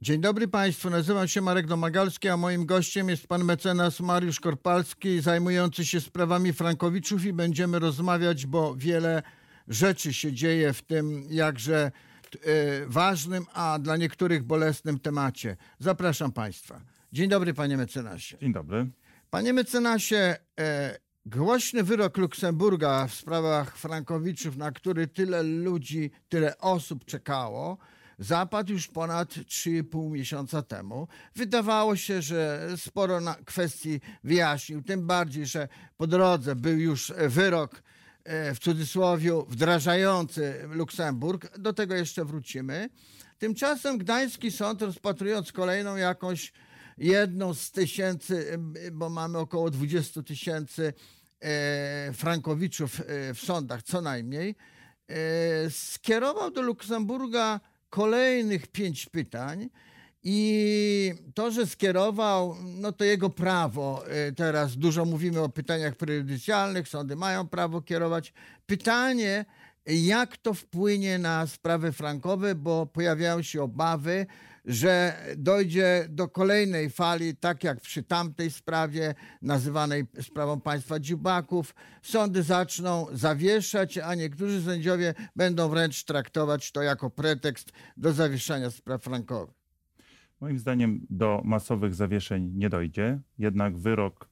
Dzień dobry Państwu, nazywam się Marek Domagalski, a moim gościem jest pan mecenas Mariusz Korpalski, zajmujący się sprawami Frankowiczów i będziemy rozmawiać, bo wiele rzeczy się dzieje w tym jakże e, ważnym, a dla niektórych bolesnym temacie. Zapraszam Państwa. Dzień dobry panie mecenasie. Dzień dobry. Panie mecenasie, e, głośny wyrok Luksemburga w sprawach Frankowiczów, na który tyle ludzi, tyle osób czekało, zapadł już ponad 3,5 miesiąca temu. Wydawało się, że sporo kwestii wyjaśnił, tym bardziej, że po drodze był już wyrok e, w cudzysłowie wdrażający Luksemburg. Do tego jeszcze wrócimy. Tymczasem Gdański Sąd, rozpatrując kolejną jakąś jedną z tysięcy, bo mamy około 20 tysięcy e, frankowiczów e, w sądach co najmniej, skierował do Luksemburga kolejnych pięć pytań. I to, że skierował, no to jego prawo. Y, teraz dużo mówimy o pytaniach prejudycjalnych, sądy mają prawo kierować. Pytanie, jak to wpłynie na sprawy frankowe, bo pojawiają się obawy, że dojdzie do kolejnej fali, tak jak przy tamtej sprawie, nazywanej sprawą państwa dziubaków. Sądy zaczną zawieszać, a niektórzy sędziowie będą wręcz traktować to jako pretekst do zawieszania spraw frankowych. Moim zdaniem do masowych zawieszeń nie dojdzie, jednak wyrok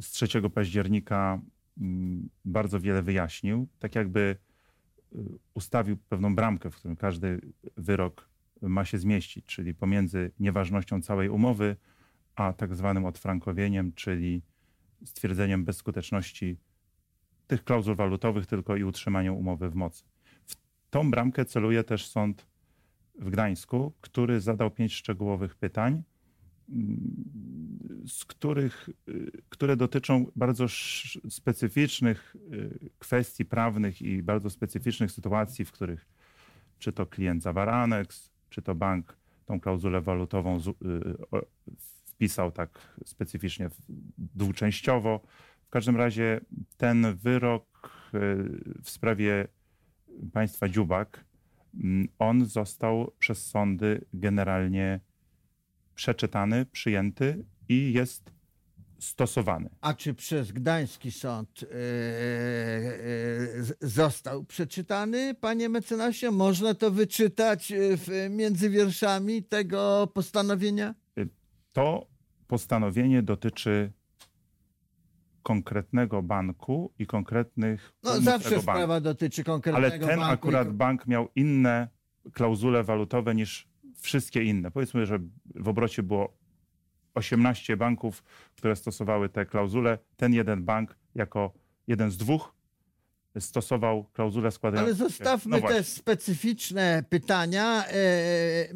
z 3 października mm, bardzo wiele wyjaśnił. Tak jakby ustawił pewną bramkę, w którym każdy wyrok ma się zmieścić, czyli pomiędzy nieważnością całej umowy, a tak zwanym odfrankowieniem, czyli stwierdzeniem bezskuteczności tych klauzul walutowych tylko i utrzymaniem umowy w mocy. W tą bramkę celuje też sąd w Gdańsku, który zadał pięć szczegółowych pytań, z których, y, które dotyczą bardzo specyficznych y, kwestii prawnych i bardzo specyficznych sytuacji, w których czy to klient zawarł aneks, czy to bank tą klauzulę walutową y, wpisał tak specyficznie dwuczęściowo. W każdym razie ten wyrok w sprawie państwa Dziubak, mm, on został przez sądy generalnie przeczytany, przyjęty i jest stosowany. A czy przez Gdański Sąd yy, yy, został przeczytany, panie mecenasie? Można to wyczytać w, między wierszami tego postanowienia? To postanowienie dotyczy konkretnego banku i konkretnych. No zawsze sprawa banku. dotyczy konkretnego banku. Ale ten banku akurat i... bank miał inne klauzule walutowe niż wszystkie inne. Powiedzmy, że w obrocie było 18 banków, które stosowały te klauzule. Ten jeden bank jako jeden z dwóch stosował klauzulę składającą Ale zostawmy no te specyficzne pytania, e, e,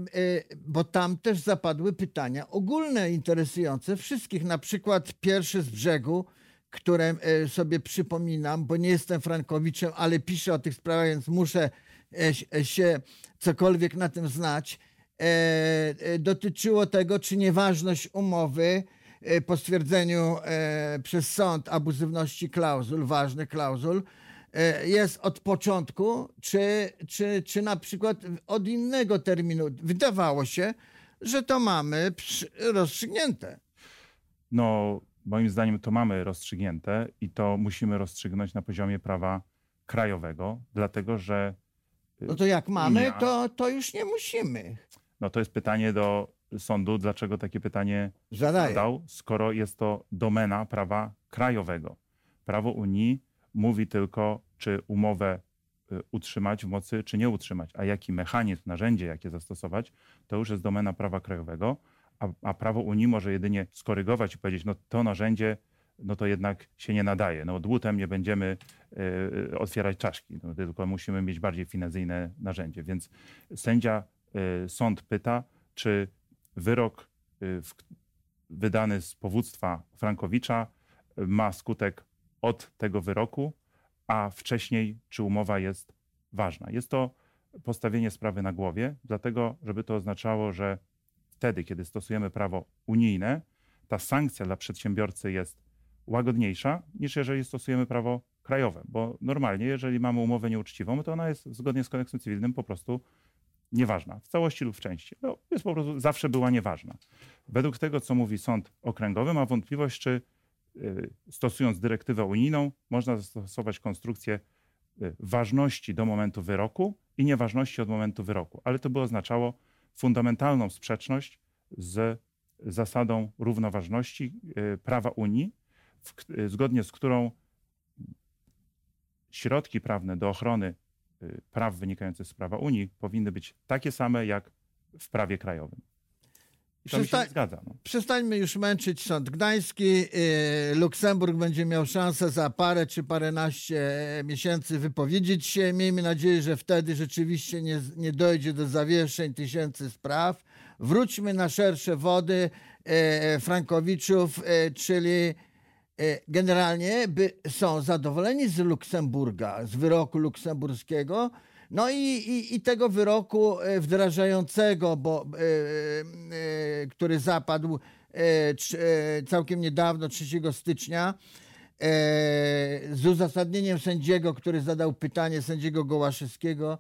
bo tam też zapadły pytania ogólne, interesujące wszystkich. Na przykład pierwszy z brzegu, które e, sobie przypominam, bo nie jestem Frankowiczem, ale piszę o tych sprawach, więc muszę się cokolwiek na tym znać. E, e, dotyczyło tego, czy nieważność umowy e, po stwierdzeniu przez sąd abuzywności klauzul, ważnych klauzul, jest od początku, czy, czy, czy na przykład od innego terminu. Wydawało się, że to mamy rozstrzygnięte. No, moim zdaniem to mamy rozstrzygnięte i to musimy rozstrzygnąć na poziomie prawa krajowego, dlatego że. No to jak mamy, to, to już nie musimy. No to jest pytanie do sądu, dlaczego takie pytanie Zadaję. zadał, skoro jest to domena prawa krajowego. Prawo Unii mówi tylko, czy umowę y, utrzymać w mocy, czy nie utrzymać, a jaki mechanizm, narzędzie, jakie zastosować, to już jest domena prawa krajowego, a, a prawo Unii może jedynie skorygować i powiedzieć, no to narzędzie no to jednak się nie nadaje. No dłutem nie będziemy y, otwierać czaszki, no, tylko musimy mieć bardziej finezyjne narzędzie. Więc sędzia Y, sąd pyta, czy wyrok y, wydany z powództwa Frankowicza y, ma skutek od tego wyroku, a wcześniej czy umowa jest ważna. Jest to postawienie sprawy na głowie, dlatego żeby to oznaczało, że wtedy, kiedy stosujemy prawo unijne, ta sankcja dla przedsiębiorcy jest łagodniejsza niż jeżeli stosujemy prawo krajowe, bo normalnie, jeżeli mamy umowę nieuczciwą, to ona jest zgodnie z kodeksem cywilnym po prostu nieważna, w całości lub w części. No, jest po prostu zawsze była nieważna. Według tego, co mówi sąd okręgowy, ma wątpliwość, czy y, stosując dyrektywę unijną, można zastosować konstrukcję y, ważności do momentu wyroku i nieważności od momentu wyroku. Ale to by oznaczało fundamentalną sprzeczność z zasadą równoważności y, prawa Unii, zgodnie z którą środki prawne do ochrony praw wynikających z prawa Unii powinny być takie same jak w prawie krajowym. I to się zgadza. No. Przestańmy już męczyć Sąd Gdański. Yy, Luksemburg będzie miał szansę za parę czy paręnaście miesięcy wypowiedzieć się. Miejmy nadzieję, że wtedy rzeczywiście nie, nie dojdzie do zawieszeń tysięcy spraw. Wróćmy na szersze wody yy, Frankowiczów, yy, czyli E, generalnie by, są zadowoleni z Luksemburga, z wyroku luksemburskiego, no i, i, i tego wyroku e, wdrażającego, bo, e, e, który zapadł e, całkiem niedawno, 3 stycznia, e, z uzasadnieniem sędziego, który zadał pytanie sędziego Gołaszewskiego,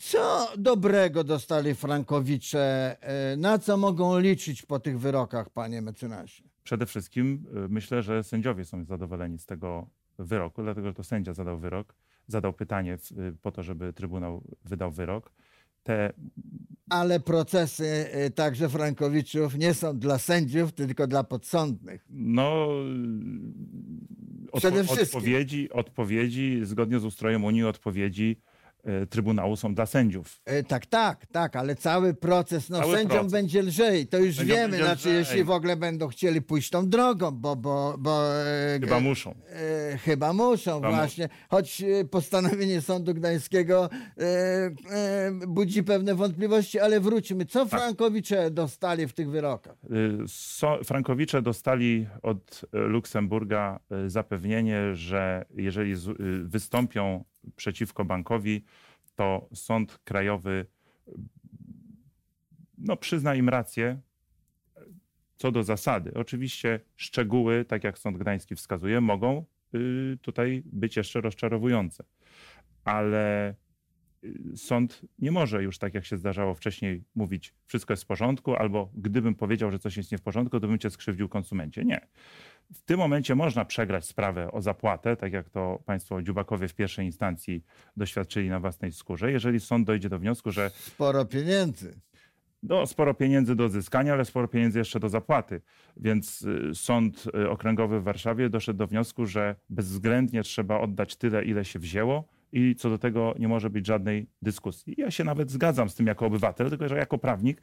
co dobrego dostali Frankowicze, na co mogą liczyć po tych wyrokach, panie mecenasie? Przede wszystkim y, myślę, że sędziowie są zadowoleni z tego wyroku, dlatego że to sędzia zadał wyrok, zadał pytanie y, po to, żeby Trybunał wydał wyrok. Te... Ale procesy y, także Frankowiczów nie są dla sędziów, tylko dla podsądnych. No, odpo odpowiedzi, odpowiedzi, zgodnie z ustrojem Unii, odpowiedzi Trybunału są dla sędziów. E, tak, tak, tak, ale cały proces, no cały sędziom proces. będzie lżej, to już wiemy, znaczy lżej. jeśli w ogóle będą chcieli pójść tą drogą, bo... bo, bo e, chyba muszą. E, chyba muszą chyba właśnie, choć postanowienie Sądu Gdańskiego e, budzi pewne wątpliwości, ale wróćmy. Co tak. Frankowicze dostali w tych wyrokach? So, Frankowicze dostali od Luksemburga zapewnienie, że jeżeli z, wystąpią przeciwko bankowi, to sąd krajowy no, przyzna im rację co do zasady. Oczywiście szczegóły, tak jak Sąd Gdański wskazuje, mogą y, tutaj być jeszcze rozczarowujące. Ale y, sąd nie może już tak, jak się zdarzało wcześniej, mówić wszystko jest w porządku, albo gdybym powiedział, że coś jest nie w porządku, to bym cię skrzywdził konsumencie. Nie w tym momencie można przegrać sprawę o zapłatę, tak jak to państwo Dziubakowie w pierwszej instancji doświadczyli na własnej skórze, jeżeli sąd dojdzie do wniosku, że... Sporo pieniędzy. No, sporo pieniędzy do odzyskania, ale sporo pieniędzy jeszcze do zapłaty. Więc y, sąd y, okręgowy w Warszawie doszedł do wniosku, że bezwzględnie trzeba oddać tyle, ile się wzięło i co do tego nie może być żadnej dyskusji. Ja się nawet zgadzam z tym jako obywatel, tylko że jako prawnik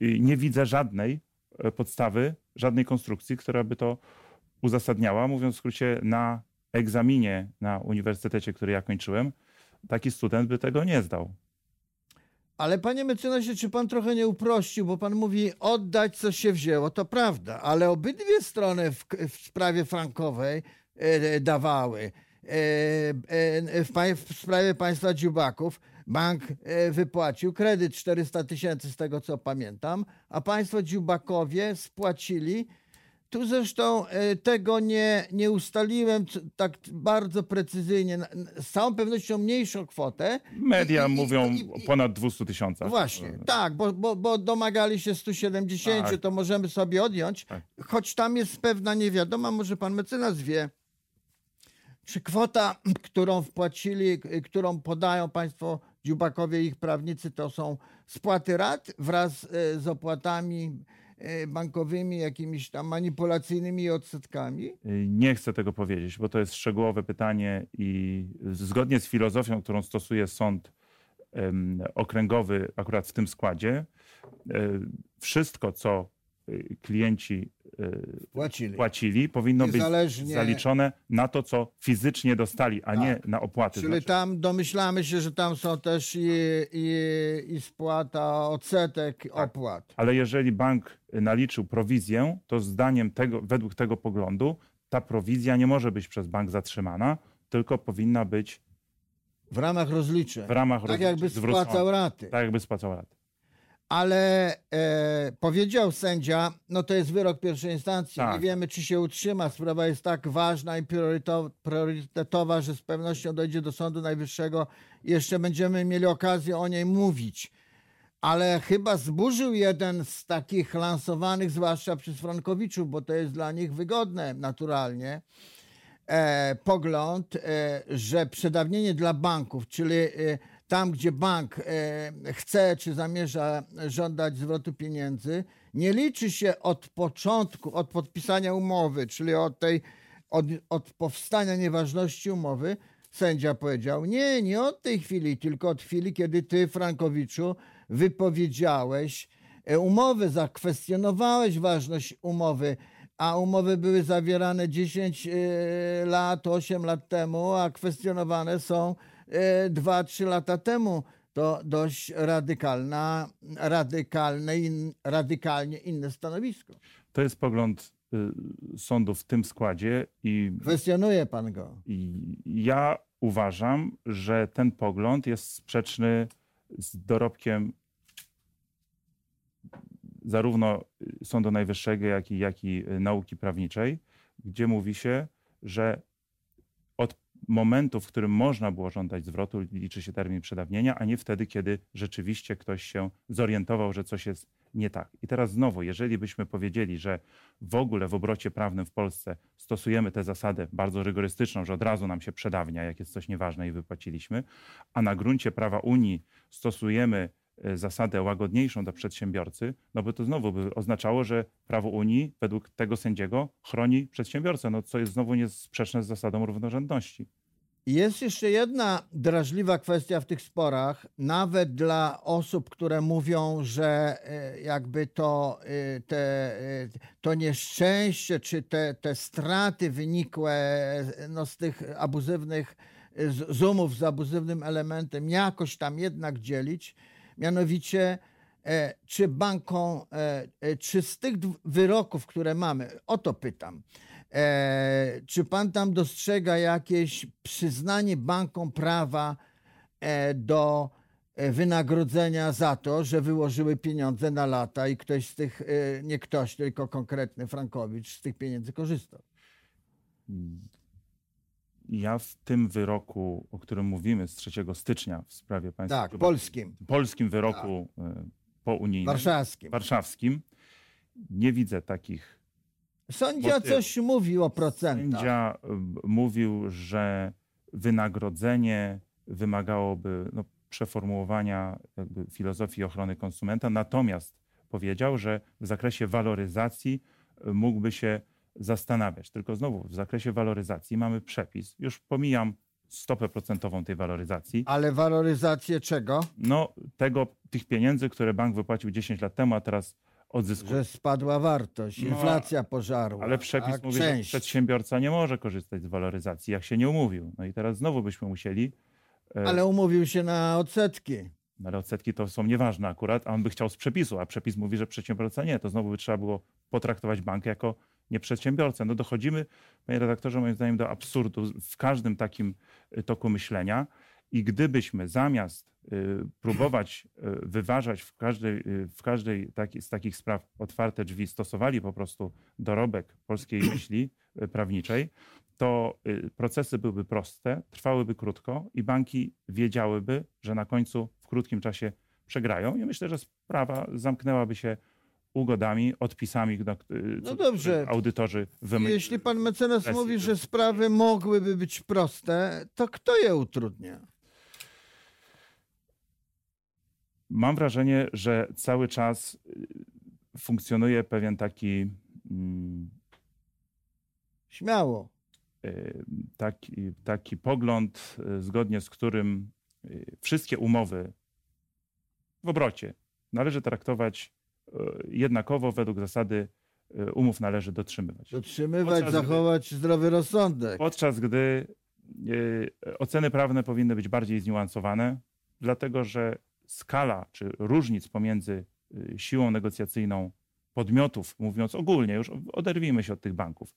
nie widzę żadnej e, podstawy, żadnej konstrukcji, która by to uzasadniała, mówiąc w skrócie, na egzaminie na uniwersytecie, który ja kończyłem, taki student by tego nie zdał. Ale panie mecenasie, czy pan trochę nie uprościł, bo pan mówi oddać, co się wzięło, to prawda, ale obydwie strony w, w sprawie frankowej e, dawały. E, e, w, w, sprawie państwa Dziubaków bank e, wypłacił kredyt 400 tysięcy, z tego co pamiętam, a państwo Dziubakowie spłacili tu zresztą e, tego nie, nie ustaliłem tak bardzo precyzyjnie. Z całą pewnością mniejszą kwotę. Media i, mówią i, i, ponad 200 tysiącach. Właśnie, tak, bo, bo, bo domagali się 170, tak. to możemy sobie odjąć. Tak. Choć tam jest pewna niewiadoma, może pan mecenas wie, czy kwota, którą wpłacili, którą podają państwo Dziubakowie i ich prawnicy, to są spłaty rat wraz e, z opłatami E, bankowymi, jakimiś tam manipulacyjnymi odsetkami? Y, nie chcę tego powiedzieć, bo to jest szczegółowe pytanie i zgodnie z filozofią, którą stosuje sąd okręgowy akurat w tym składzie, e, wszystko, co klienci y, płacili, płacili powinno Niezależnie... być zaliczone na to, co fizycznie dostali, a tak. nie na opłaty. Czyli znaczy... tam domyślamy się, że tam są też i, i, i spłata odsetek tak. opłat. Ale jeżeli bank naliczył prowizję, to zdaniem tego, według tego poglądu ta prowizja nie może być przez bank zatrzymana, tylko powinna być w ramach rozliczeń. W ramach tak jakby spłacał raty. Tak jakby spłacał raty. Ale e, powiedział sędzia, no to jest wyrok pierwszej instancji, Tak. nie wiemy czy się utrzyma, sprawa jest tak ważna i priorytetowa, że z pewnością dojdzie do Sądu Najwyższego jeszcze będziemy mieli okazję o niej mówić. Ale chyba zburzył jeden z takich lansowanych, zwłaszcza przez Frankowiczów, bo to jest dla nich wygodne naturalnie, e, pogląd, e, że przedawnienie dla banków, czyli e, tam, gdzie bank e, chce czy zamierza żądać zwrotu pieniędzy, nie liczy się od początku, od podpisania umowy, czyli od tej, od, od powstania nieważności umowy. Sędzia powiedział, nie, nie od tej chwili, tylko od chwili, kiedy ty, Frankowiczu, wypowiedziałeś e, umowę, zakwestionowałeś ważność umowy, a umowy były zawierane 10 e, lat, 8 lat temu, a kwestionowane są 2-3 lata temu. To dość radykalna, radykalne, in, radykalnie inne stanowisko. To jest pogląd y, sądu w tym składzie i, Kwestionuje pan go. i ja uważam, że ten pogląd jest sprzeczny z dorobkiem zarówno Sądu Najwyższego, jak i, jak i nauki prawniczej, gdzie mówi się, że momentu, w którym można było żądać zwrotu, liczy się termin przedawnienia, a nie wtedy, kiedy rzeczywiście ktoś się zorientował, że coś jest nie tak. I teraz znowu, jeżeli byśmy powiedzieli, że w ogóle w obrocie prawnym w Polsce stosujemy tę zasadę bardzo rygorystyczną, że od razu nam się przedawnia, jak jest coś nieważne i wypłaciliśmy, a na gruncie prawa Unii stosujemy zasadę łagodniejszą dla przedsiębiorcy, no bo to znowu by oznaczało, że prawo Unii według tego sędziego chroni przedsiębiorcę, no co jest znowu niesprzeczne z zasadą równorzędności. Jest jeszcze jedna drażliwa kwestia w tych sporach, nawet dla osób, które mówią, że e, jakby to, e, te, e, to nieszczęście czy te, te straty wynikłe e, no, z tych abuzywnych e, z- z umów z abuzywnym elementem jakoś tam jednak dzielić. Mianowicie, e, czy bankom, e, e, czy z tych wyroków, które mamy, o to pytam, czy pan tam dostrzega jakieś przyznanie bankom prawa do wynagrodzenia za to, że wyłożyły pieniądze na lata i ktoś z tych, nie ktoś, tylko konkretny Frankowicz z tych pieniędzy korzystał? Ja w tym wyroku, o którym mówimy z 3 stycznia w sprawie państwa Tak, polskim, polskim wyroku y, po unijnym, warszawskim. warszawskim, nie widzę takich. Sądzia coś mówił o procentach. Sędzia y, mówił, że wynagrodzenie wymagałoby no, przeformułowania jakby filozofii ochrony konsumenta, natomiast powiedział, że w zakresie waloryzacji mógłby się zastanawiać. Tylko znowu w zakresie waloryzacji mamy przepis. Już pomijam stopę procentową tej waloryzacji. Ale waloryzację czego? No, tego, tych pieniędzy, które bank wypłacił 10 lat temu, a teraz odzyskuje. Że spadła wartość, No, inflacja pożarła. Ale przepis tak, mówi, że część. przedsiębiorca nie może korzystać z waloryzacji, jak się nie umówił. No i teraz znowu byśmy musieli. e, Ale umówił się na odsetki. no ale odsetki to są nieważne akurat, a on by chciał z przepisu, a przepis mówi, że przedsiębiorca nie. To znowu by trzeba było potraktować bank jako nieprzedsiębiorcę. No dochodzimy, panie redaktorze, moim zdaniem do absurdu w każdym takim y, toku myślenia. I gdybyśmy zamiast y, próbować y, wyważać w każdej, w każdej taki, z takich spraw otwarte drzwi, stosowali po prostu dorobek polskiej myśli prawniczej, to procesy byłyby proste, trwałyby krótko i banki wiedziałyby, że na końcu w krótkim czasie przegrają. I myślę, że sprawa zamknęłaby się ugodami, odpisami, na, y, No dobrze. audytorzy wymyślili. Jeśli pan mecenas Presji mówi, że sprawy mogłyby być proste, to kto je utrudnia? Mam wrażenie, że cały czas y, funkcjonuje pewien taki, mm, Śmiało. y, taki, taki pogląd, zgodnie z którym wszystkie umowy w obrocie należy traktować jednakowo według zasady y, umów należy dotrzymywać. Dotrzymywać, Podczas gdy- zachować zdrowy rozsądek. Podczas gdy y, oceny prawne powinny być bardziej zniuansowane, dlatego że skala czy różnic pomiędzy siłą negocjacyjną podmiotów, mówiąc ogólnie, już oderwijmy się od tych banków,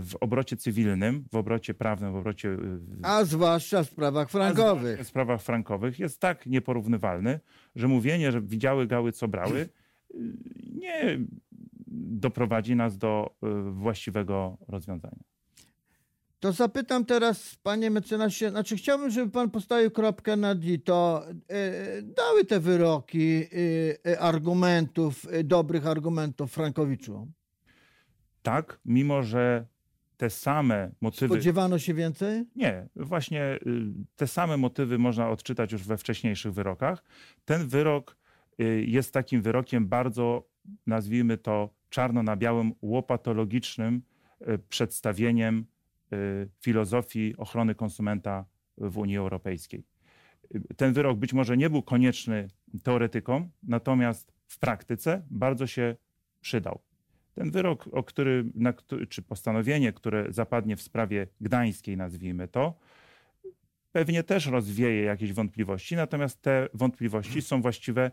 w obrocie cywilnym, w obrocie prawnym, w obrocie A zwłaszcza w sprawach frankowych. w sprawach frankowych jest tak nieporównywalny, że mówienie, że widziały gały, co brały, nie doprowadzi nas do y, właściwego rozwiązania. To zapytam teraz, panie mecenasie, znaczy chciałbym, żeby pan postawił kropkę nad i. To e, dały te wyroki e, argumentów, dobrych argumentów Frankowiczom? Tak, mimo że te same motywy. Spodziewano się więcej? Nie, właśnie y, te same motywy można odczytać już we wcześniejszych wyrokach. Ten wyrok y, jest takim wyrokiem bardzo, nazwijmy to czarno na białym, łopatologicznym y, przedstawieniem y, filozofii ochrony konsumenta w Unii Europejskiej. Y, Ten wyrok być może nie był konieczny teoretykom, natomiast w praktyce bardzo się przydał. Ten wyrok, o który, na, czy postanowienie, które zapadnie w sprawie gdańskiej, nazwijmy to, pewnie też rozwieje jakieś wątpliwości, natomiast te wątpliwości są właściwe,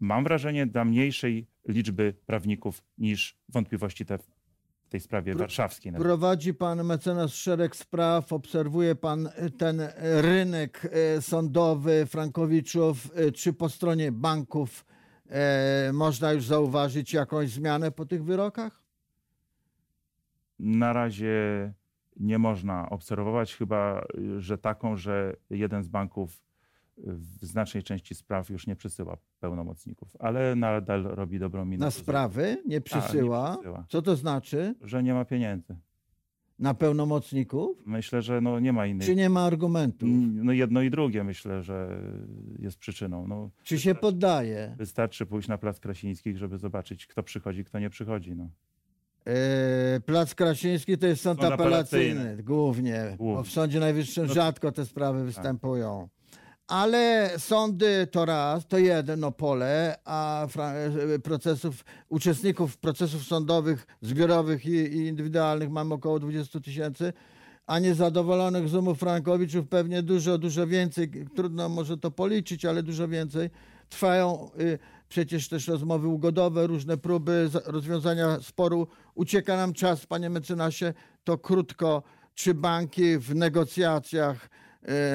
mam wrażenie, dla mniejszej liczby prawników niż wątpliwości te w tej sprawie warszawskiej. Prowadzi pan mecenas szereg spraw, obserwuje pan e, ten e, rynek e, sądowy Frankowiczów. Czy po stronie banków e, można już zauważyć jakąś zmianę po tych wyrokach? Na razie nie można obserwować, chyba y, że taką, że jeden z banków w znacznej części spraw już nie przysyła pełnomocników, ale nadal robi dobrą minę. Na sprawy nie przysyła. przysyła. Co to znaczy? Że nie ma pieniędzy. Na pełnomocników? Myślę, że no nie ma innej. Czy nie ma argumentów? No jedno i drugie myślę, że jest przyczyną. No, Czy się poddaje? wystarczy pójść na Plac Krasińskich, żeby zobaczyć, kto przychodzi, kto nie przychodzi. No. E, Plac Krasiński to jest sąd Sąd apelacyjny, apelacyjny. głównie, bo Głównie. w Sądzie Najwyższym No rzadko te sprawy występują. Ale sądy to raz, to jedno pole, a e, procesów, uczestników procesów sądowych, zbiorowych i, i indywidualnych mamy około 20 tysięcy, a niezadowolonych z umów Frankowiczów pewnie dużo, dużo więcej. Trudno może to policzyć, ale dużo więcej. Trwają y, przecież też rozmowy ugodowe, różne próby za- rozwiązania sporu. Ucieka nam czas, panie mecenasie, to krótko. Czy banki w negocjacjach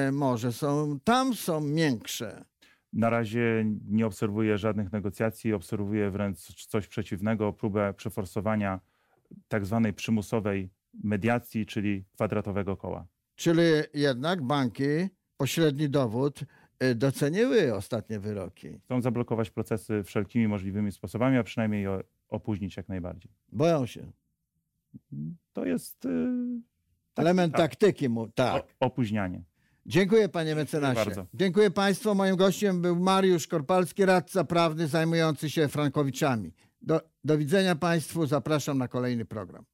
y, może są, tam są miększe? Na razie nie obserwuję żadnych negocjacji, obserwuję wręcz coś przeciwnego, próbę przeforsowania tak zwanej przymusowej mediacji, czyli kwadratowego koła. Czyli jednak banki, pośredni dowód, y, doceniły ostatnie wyroki. Chcą zablokować procesy wszelkimi możliwymi sposobami, a przynajmniej je opóźnić jak najbardziej. Boją się. To jest y, tak- Element tak. taktyki, mu, tak. o, opóźnianie. Dziękuję panie mecenasie. bardzo. Dziękuję państwu. Moim gościem był Mariusz Korpalski, radca prawny zajmujący się Frankowiczami. Do, do widzenia państwu. Zapraszam na kolejny program.